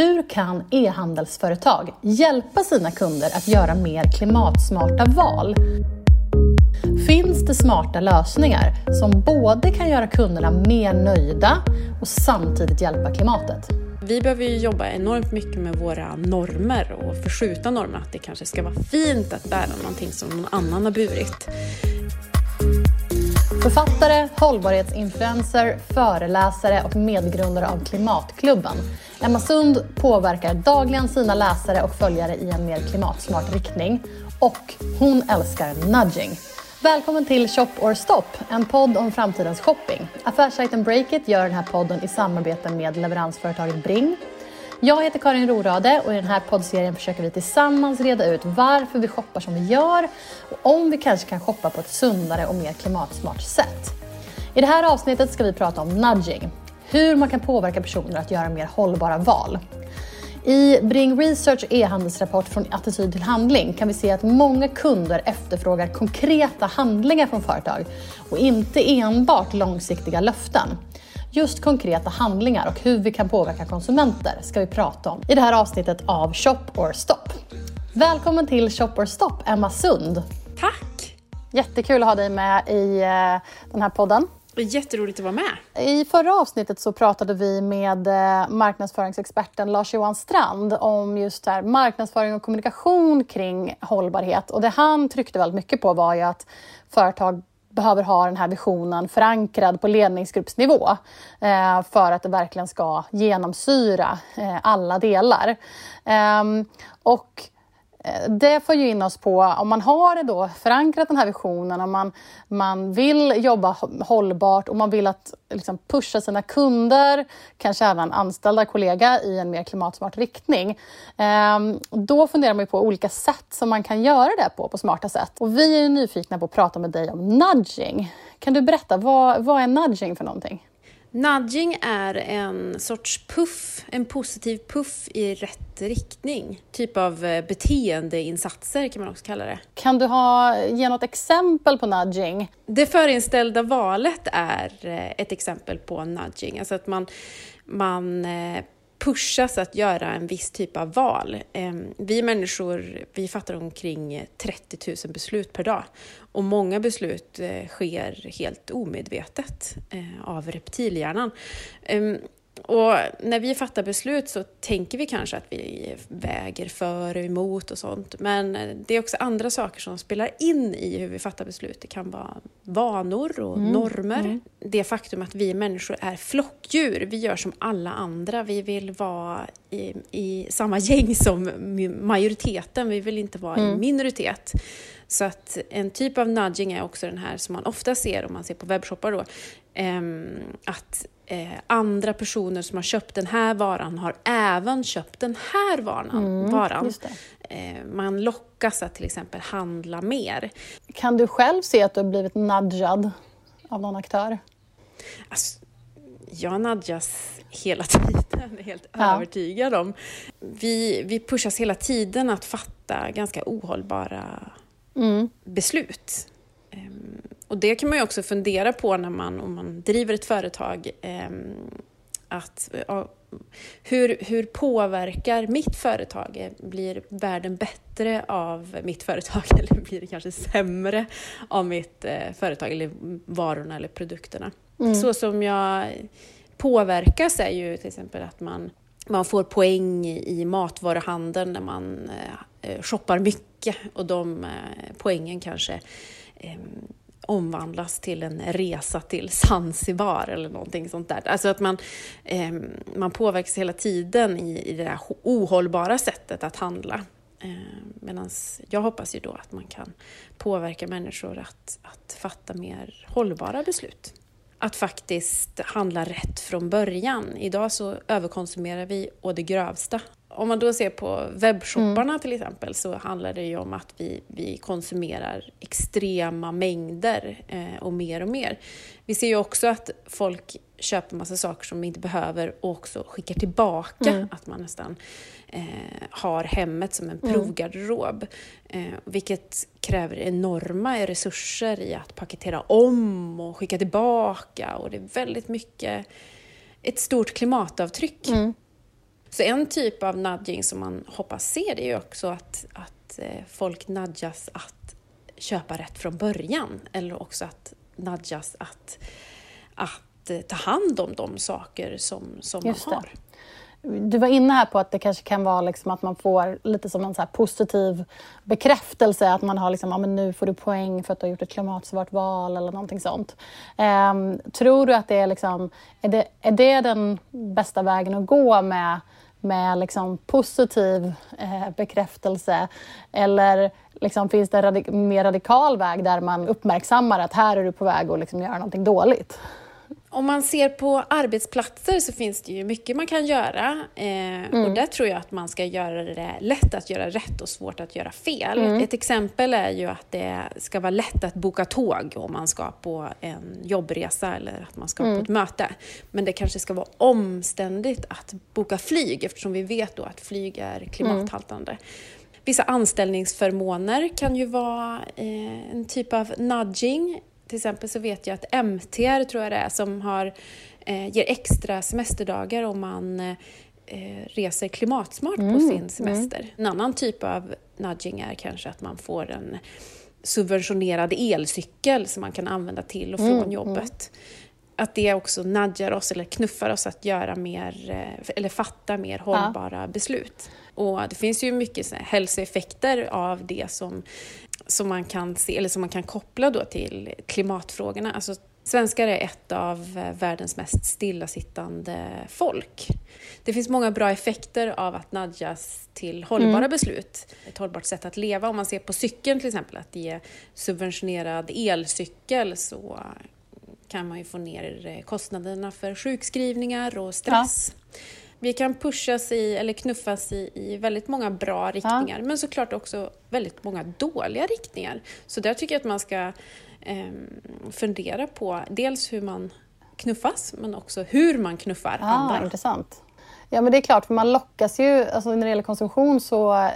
Hur kan e-handelsföretag hjälpa sina kunder att göra mer klimatsmarta val? Finns det smarta lösningar som både kan göra kunderna mer nöjda och samtidigt hjälpa klimatet? Vi behöver ju jobba enormt mycket med våra normer och förskjuta normerna. Att det kanske ska vara fint att bära någonting som någon annan har burit. Författare, hållbarhetsinfluencer, föreläsare och medgrundare av Klimatklubben. Emma Sund påverkar dagligen sina läsare och följare i en mer klimatsmart riktning. Och hon älskar nudging. Välkommen till Shop or Stop, en podd om framtidens shopping. Affärssajten Breakit gör den här podden i samarbete med leveransföretaget Bring. Jag heter Karin Rorade och i den här poddserien försöker vi tillsammans reda ut varför vi shoppar som vi gör och om vi kanske kan shoppa på ett sundare och mer klimatsmart sätt. I det här avsnittet ska vi prata om nudging, hur man kan påverka personer att göra mer hållbara val. I Bring Research e-handelsrapport från attityd till handling kan vi se att många kunder efterfrågar konkreta handlingar från företag och inte enbart långsiktiga löften. Just konkreta handlingar och hur vi kan påverka konsumenter ska vi prata om i det här avsnittet av Shop or Stop. Välkommen till Shop or Stop, Emma Sund. Tack! Jättekul att ha dig med i eh, den här podden. Jätteroligt att vara med. I förra avsnittet så pratade vi med eh, marknadsföringsexperten Lars-Johan Strand om just här marknadsföring och kommunikation kring hållbarhet. Och det han tryckte väldigt mycket på var ju att företag behöver ha den här visionen förankrad på ledningsgruppsnivå eh, för att det verkligen ska genomsyra eh, alla delar. Eh, och det får ju in oss på, om man har då förankrat den här visionen, om man, man vill jobba hållbart och man vill att liksom, pusha sina kunder, kanske även anställda kollega i en mer klimatsmart riktning. Eh, då funderar man på olika sätt som man kan göra det på, på smarta sätt. Och vi är nyfikna på att prata med dig om nudging. Kan du berätta, vad, vad är nudging för någonting? Nudging är en sorts puff, en positiv puff i rätt riktning. Typ av eh, beteendeinsatser kan man också kalla det. Kan du ha, ge något exempel på nudging? Det förinställda valet är eh, ett exempel på nudging, alltså att man, man eh, pushas att göra en viss typ av val. Ehm, vi människor vi fattar omkring 30 000 beslut per dag och många beslut eh, sker helt omedvetet eh, av reptilhjärnan. Ehm, Ehm, och när vi fattar beslut så tänker vi kanske att vi väger för och emot och sånt. Men det är också andra saker som spelar in i hur vi fattar beslut. Det kan vara vanor och mm. normer. Mm. Det faktum att vi människor är flockdjur. Vi gör som alla andra. Vi vill vara i, i samma gäng som majoriteten. Vi vill inte vara mm. i minoritet. Så att en typ av nudging är också den här som man ofta ser om man ser på webbshoppar då. Um, att eh, andra personer som har köpt den här varan har även köpt den här varan. Mm, varan. Eh, man lockas att till exempel handla mer. Kan du själv se att du har blivit nudgad av någon aktör? Alltså, jag nudgas hela tiden, helt ja. övertygad om. Vi, vi pushas hela tiden att fatta ganska ohållbara mm. beslut. Och det kan man ju också fundera på när man, om man driver ett företag. Eh, att, ja, hur, hur påverkar mitt företag? Blir världen bättre av mitt företag eller blir det kanske sämre av mitt eh, företag eller varorna eller produkterna? Mm. Så som jag påverkas är ju till exempel att man, man får poäng i matvaruhandeln när man eh, shoppar mycket och de eh, poängen kanske ehm, omvandlas till en resa till Zanzibar eller någonting sånt där. Alltså att man, eh, man påverkas hela tiden i, i det där ohållbara sättet att handla. Eh, Medan jag hoppas ju då att man kan påverka människor att, att fatta mer hållbara beslut. Att faktiskt handla rätt från början. Idag så överkonsumerar vi å det grövsta om man då ser på webbshopparna mm. till exempel så handlar det ju om att vi, vi konsumerar extrema mängder eh, och mer och mer. Vi ser ju också att folk köper massa saker som de inte behöver och också skickar tillbaka. Mm. Att man nästan eh, har hemmet som en mm. provgarderob. Eh, vilket kräver enorma resurser i att paketera om och skicka tillbaka. Och det är väldigt mycket, ett stort klimatavtryck. Mm. Så en typ av nudging som man hoppas se det är ju också att, att eh, folk nudgas att köpa rätt från början eller också att nudgas att, att eh, ta hand om de saker som, som man har. Det. Du var inne här på att det kanske kan vara liksom att man får lite som en så positiv bekräftelse, att man har liksom, ja, men nu får du poäng för att du har gjort ett klimatsvart val eller någonting sånt. Um, tror du att det är, liksom, är, det, är det den bästa vägen att gå med, med liksom positiv eh, bekräftelse? Eller liksom, finns det en radik mer radikal väg där man uppmärksammar att här är du på väg att liksom göra någonting dåligt? Om man ser på arbetsplatser så finns det ju mycket man kan göra. Eh, mm. Och där tror jag att man ska göra det lätt att göra rätt och svårt att göra fel. Mm. Ett exempel är ju att det ska vara lätt att boka tåg om man ska på en jobbresa eller att man ska mm. på ett möte. Men det kanske ska vara omständigt att boka flyg eftersom vi vet då att flyg är klimathaltande. Vissa anställningsförmåner kan ju vara eh, en typ av nudging till exempel så vet jag att MTR, tror jag det är, som har, eh, ger extra semesterdagar om man eh, reser klimatsmart mm, på sin mm. semester. Mm. En annan typ av nudging är kanske att man får en subventionerad elcykel som man kan använda till och från mm, mm. jobbet. Att det också nudgar oss eller knuffar oss att göra mer, eh, eller fatta mer hållbara ja. beslut. Och det finns ju mycket hälsoeffekter av det som som man kan se, eller som man kan koppla då till klimatfrågorna. Alltså, svenskar är ett av eh, världens mest stillasittande folk. Det finns många bra effekter av att nudgas till hållbara mm. beslut. Ett hållbart sätt att leva. Om man ser på cykeln till exempel, att ge subventionerad elcykel så kan man ju få ner eh, kostnaderna för sjukskrivningar och stress. Ja vi kan pushas i, eller knuffas i, i väldigt många bra riktningar, ja. men såklart också väldigt många dåliga riktningar. Så där tycker jag att man ska eh, fundera på dels hur man knuffas, men också hur man knuffar ja, andra. Intressant. Ja, men det är klart, för man lockas ju, alltså när det gäller konsumtion så eh,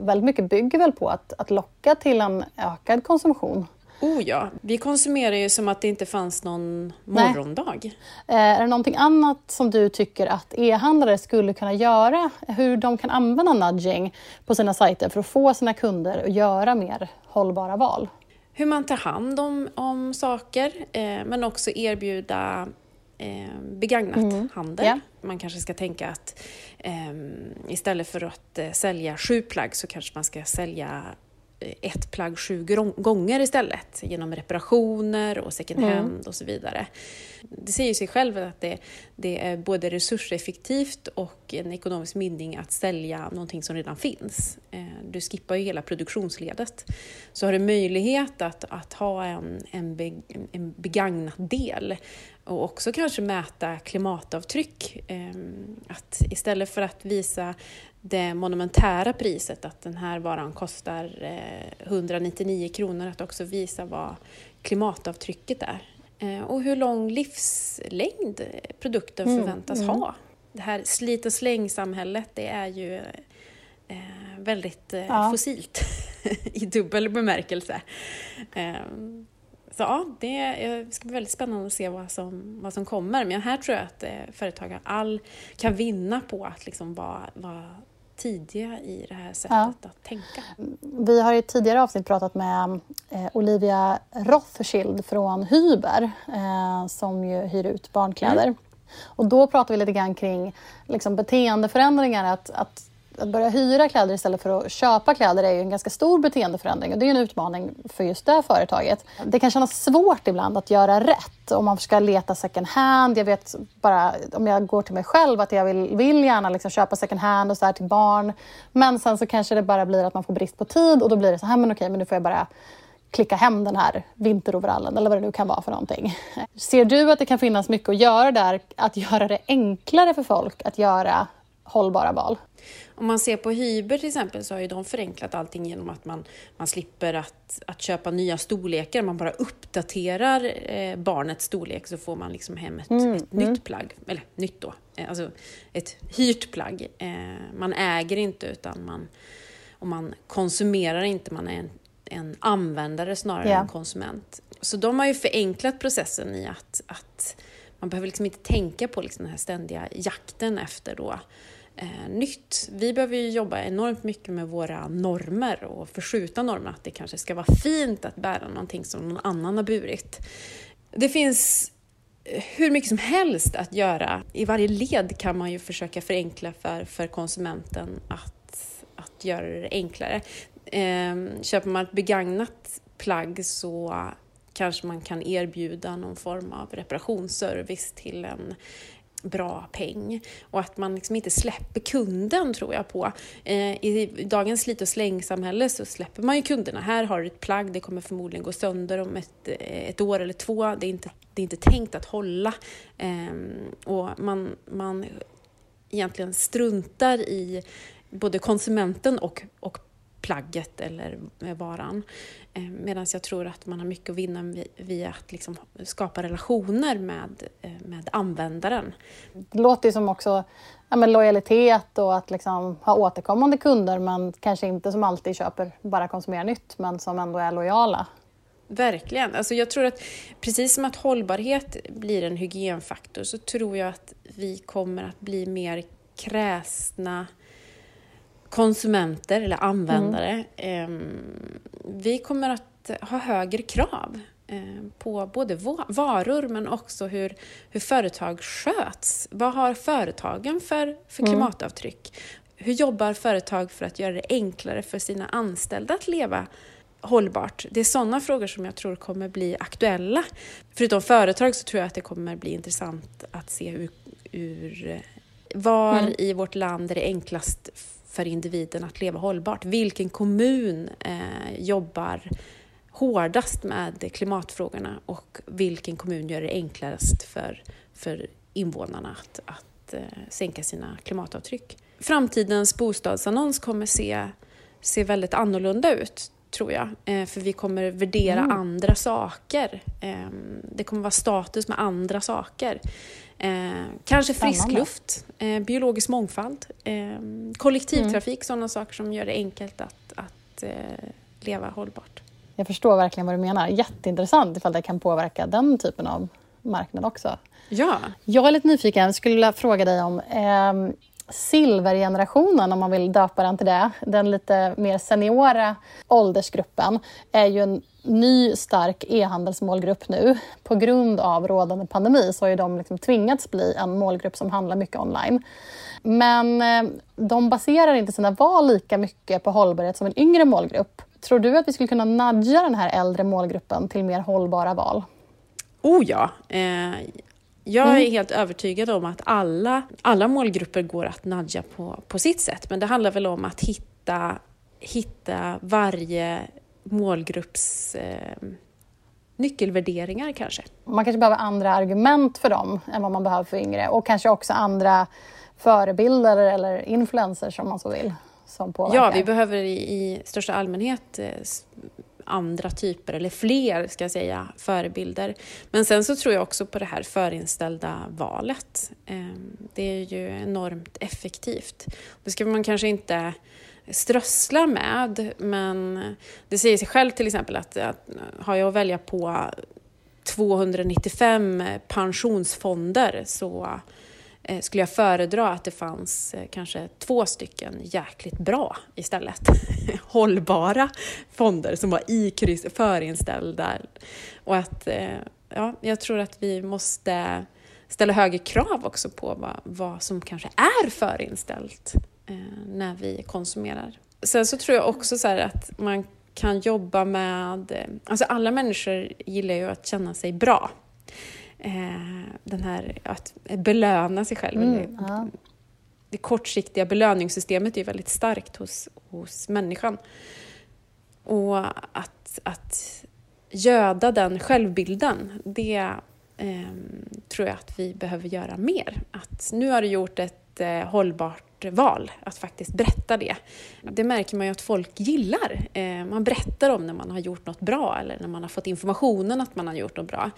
väldigt mycket bygger väl på att, att locka till en ökad konsumtion. Oh ja, vi konsumerar ju som att det inte fanns någon morgondag. Eh, är det någonting annat som du tycker att e-handlare skulle kunna göra? Hur de kan använda nudging på sina sajter för att få sina kunder att göra mer hållbara val? Hur man tar hand om, om saker, eh, men också erbjuda eh, begagnat mm. handel. Yeah. Man kanske ska tänka att eh, istället för att eh, sälja sju plagg så kanske man ska sälja ett plagg sju gånger istället genom reparationer och second hand mm. och så vidare. Det säger sig själv att det, det, är både resurseffektivt och en ekonomisk vinning att sälja någonting som redan finns. Eh, du skippar ju hela produktionsledet. Så har du möjlighet att, att ha en, en, be, en begagnad del och också kanske mäta klimatavtryck. Ehm, att istället för att visa det monumentära priset, att den här varan kostar 199 eh, kronor, att också visa vad klimatavtrycket är. Eh, och hur lång livslängd produkten mm, förväntas mm. ha. Det här slit och släng-samhället, det är ju eh, väldigt ja. fossilt i dubbel bemärkelse. Så ja, det ska bli väldigt spännande att se vad som, vad som kommer. Men här tror jag att företagare all kan vinna på att liksom vara, vara tidiga i det här sättet ja. att tänka. Vi har i tidigare avsnitt pratat med eh, Olivia Rothschild från Hyber eh, som ju hyr ut barnkläder. Mm. Och då pratade vi lite grann kring liksom, beteendeförändringar. Att, att att börja hyra kläder istället för att köpa kläder är ju en ganska stor beteendeförändring och det är en utmaning för just det företaget. Det kan kännas svårt ibland att göra rätt om man ska leta second hand. Jag vet bara om jag går till mig själv att jag vill, vill gärna liksom köpa second hand och så här till barn. Men sen så kanske det bara blir att man får brist på tid och då blir det så här, men okej, men nu får jag bara klicka hem den här vinteroverallen eller vad det nu kan vara för någonting. Ser du att det kan finnas mycket att göra där, att göra det enklare för folk att göra hållbara val? Om man ser på Hyber till exempel så har ju de förenklat allting genom att man, man slipper att, att köpa nya storlekar. Man bara uppdaterar eh, barnets storlek så får man liksom hem ett, mm, ett mm. nytt plagg. Eller nytt då, eh, alltså ett hyrt plagg. Eh, man äger inte utan man, och man konsumerar inte, man är en, en användare snarare yeah. än konsument. Så de har ju förenklat processen i att, att man behöver liksom inte tänka på liksom den här ständiga jakten efter då eh, nytt. Vi behöver ju jobba enormt mycket med våra normer och förskjuta normerna, att det kanske ska vara fint att bära någonting som någon annan har burit. Det finns eh, hur mycket som helst att göra. I varje led kan man ju försöka förenkla för, för konsumenten att, att göra det enklare. Eh, köper man ett begagnat plagg så kanske man kan erbjuda någon form av reparationsservice till en bra peng och att man liksom inte släpper kunden tror jag på. Eh, I dagens slit och slängsamhälle så släpper man ju kunderna. Här har du ett plagg, det kommer förmodligen gå sönder om ett, eh, ett år eller två. Det är inte, det är inte tänkt att hålla. Eh, och man, man egentligen struntar i både konsumenten och, och plagget eller varan. Eh, Medan jag tror att man har mycket att vinna via att liksom skapa relationer med, eh, med användaren. Det låter ju som också ja, men lojalitet och att liksom ha återkommande kunder men kanske inte som alltid köper bara konsumera nytt men som ändå är lojala. Verkligen. Alltså jag tror att precis som att hållbarhet blir en hygienfaktor så tror jag att vi kommer att bli mer kräsna konsumenter eller användare. Mm. Vi kommer att ha högre krav eh, på både varor men också hur, hur företag sköts. Vad har företagen för, för mm. klimatavtryck? Hur jobbar företag för att göra det enklare för sina anställda att leva hållbart? Det är sådana frågor som jag tror kommer bli aktuella. Förutom företag så tror jag att det kommer bli intressant att se hur, hur var mm. i vårt land är det enklast för individen att leva hållbart. Vilken kommun eh, jobbar hårdast med klimatfrågorna och vilken kommun gör det enklast för, för invånarna att, att eh, sänka sina klimatavtryck. Framtidens bostadsannons kommer se, se väldigt annorlunda ut tror jag. Eh, för vi kommer värdera mm. andra saker. Eh, det kommer vara status med andra saker. Eh, kanske frisk luft, eh, biologisk mångfald, eh, kollektivtrafik, mm. sådana saker som gör det enkelt att, att eh, leva hållbart. Jag förstår verkligen vad du menar. Jätteintressant ifall det kan påverka den typen av marknad också. Ja. Jag är lite nyfiken, skulle vilja fråga dig om eh, silvergenerationen, om man vill döpa den till det, den lite mer seniora åldersgruppen, är ju en ny stark e-handelsmålgrupp nu. På grund av rådande pandemi så har ju de liksom tvingats bli en målgrupp som handlar mycket online. Men eh, de baserar inte sina val lika mycket på hållbarhet som en yngre målgrupp. Tror du att vi skulle kunna nudga den här äldre målgruppen till mer hållbara val? Oh ja! Eh, jag är mm. helt övertygad om att alla, alla målgrupper går att nudga på, på sitt sätt, men det handlar väl om att hitta, hitta varje målgrupps eh, nyckelvärderingar kanske. Man kanske behöver andra argument för dem än vad man behöver för yngre och kanske också andra förebilder eller influencers om man så vill. Ja, vi behöver i, i största allmänhet eh, andra typer, eller fler ska jag säga, förebilder. Men sen så tror jag också på det här förinställda valet. Ehm, det är ju enormt effektivt. Det ska man kanske inte strössla med, men det säger sig själv till exempel att, att har jag att välja på 295 pensionsfonder så Eh, skulle jag föredra att det fanns eh, kanske två stycken jäkligt bra istället. Hållbara fonder som var i kryss, förinställda. Och att, eh, ja, jag tror att vi måste ställa högre krav också på vad, vad som kanske är förinställt eh, när vi konsumerar. Sen så tror jag också så att man kan jobba med... Eh, alltså alla människor gillar ju att känna sig bra den här att belöna sig själv. Mm, ja. Det kortsiktiga belöningssystemet är väldigt starkt hos, hos människan. Och att, att göda den självbilden, det eh, tror jag att vi behöver göra mer. Att nu har du gjort ett eh, hållbart val, att faktiskt berätta det. Det märker man ju att folk gillar. Eh, man berättar om när man har gjort något bra eller när man har fått informationen att man har gjort något bra.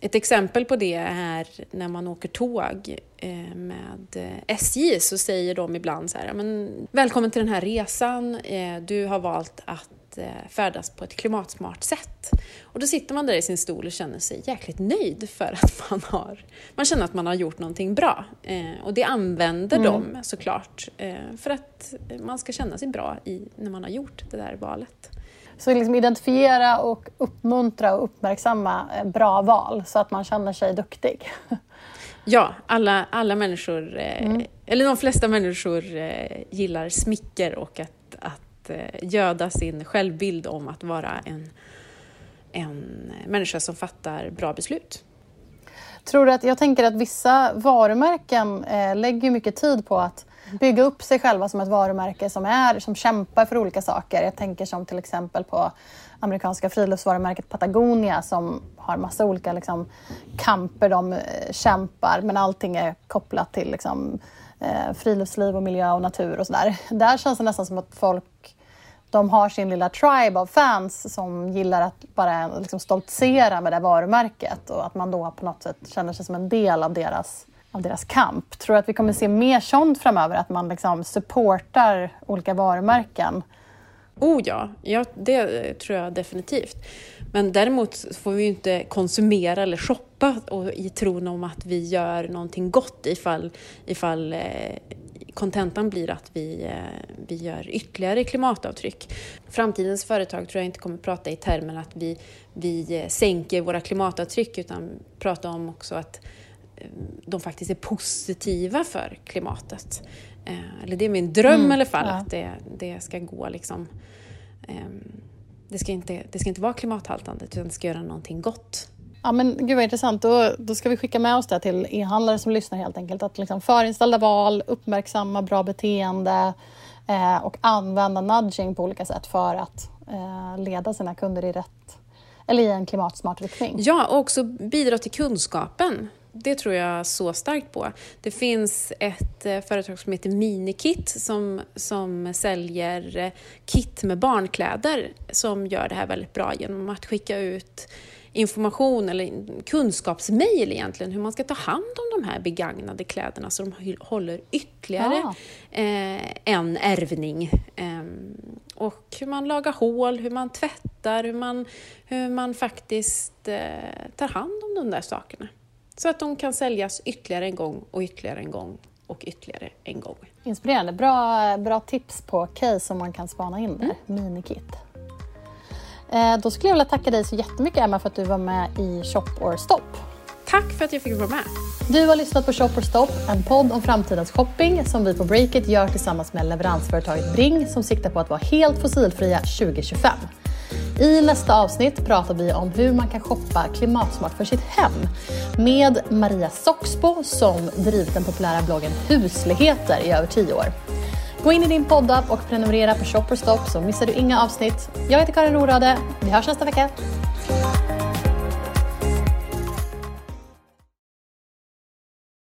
Ett exempel på det är när man åker tåg eh, med eh, SJ så säger de ibland så här, men, välkommen till den här resan, eh, du har valt att färdas på ett klimatsmart sätt. Och då sitter man där i sin stol och känner sig jäkligt nöjd för att man har, man känner att man har gjort någonting bra. Och det använder mm. de såklart för att man ska känna sig bra i, när man har gjort det där valet. Så liksom identifiera och uppmuntra och uppmärksamma eh, bra val så att man känner sig duktig. Ja, alla, alla människor, eh, mm. eller de flesta människor eh, gillar smicker och att, att göda sin självbild om att vara en, en människa som fattar bra beslut. Tror att, jag tänker att vissa varumärken lägger mycket tid på att bygga upp sig själva som ett varumärke som, är, som kämpar för olika saker. Jag tänker som till exempel på amerikanska friluftsvarumärket Patagonia som har massa olika liksom, kamper de eh, kämpar men allting är kopplat till liksom, eh, friluftsliv och miljö och natur och sådär. Där känns det nästan som att folk de har sin lilla tribe av fans som gillar att bara liksom stoltsera med det varumärket och att man då på något sätt känner sig som en del av deras av deras kamp. Tror du att vi kommer se mer sånt framöver? Att man liksom supportar olika varumärken? Oh ja, ja, det tror jag definitivt. Men däremot får vi ju inte konsumera eller shoppa och i tron om att vi gör någonting gott ifall, ifall eh, kontentan blir att vi, eh, vi gör ytterligare klimatavtryck. Framtidens företag tror jag inte kommer prata i termer att vi, vi eh, sänker våra klimatavtryck utan prata om också att de faktiskt är positiva för klimatet. Eh, eller det är min dröm mm, i alla fall, ja. att det, det ska gå liksom... Eh, det, ska inte, det ska inte vara klimathaltande, utan det ska göra någonting gott. Ja, men gud vad intressant. Då, då ska vi skicka med oss det till e-handlare som lyssnar helt enkelt. Att liksom förinställda val, uppmärksamma bra beteende eh, och använda nudging på olika sätt för att eh, leda sina kunder i rätt eller i en klimatsmart riktning. Ja, och också bidra till kunskapen det tror jag så starkt på. Det finns ett eh, företag som heter Minikit som, som säljer eh, kit med barnkläder som gör det här väldigt bra genom att skicka ut information eller kunskapsmail egentligen hur man ska ta hand om de här begagnade kläderna så de håller ytterligare ah. en ärvning. Eh, och hur man lagar hål, hur man tvättar, hur man, hur man faktiskt tar hand om de där sakerna. Så att de kan säljas ytterligare en gång och ytterligare en gång och ytterligare en gång. Inspirerande. Bra, bra tips på case som man kan spana in där. Mm. Minikit. Eh, då skulle jag vilja tacka dig så jättemycket Emma för att du var med i Shop or Stop. Tack för att jag fick vara med. Du har lyssnat på Shop or Stop, en podd om framtidens shopping som vi på Breakit gör tillsammans med leveransföretaget Bring som siktar på att vara helt fossilfria 2025. I nästa avsnitt pratar vi om hur man kan shoppa klimatsmart för sitt hem med Maria Soxbo som drivit den populära bloggen Husligheter i över tio år. Gå in i din poddapp och prenumerera på Shopperstop så missar du inga avsnitt. Jag heter Karin Rorade. Vi hörs nästa vecka.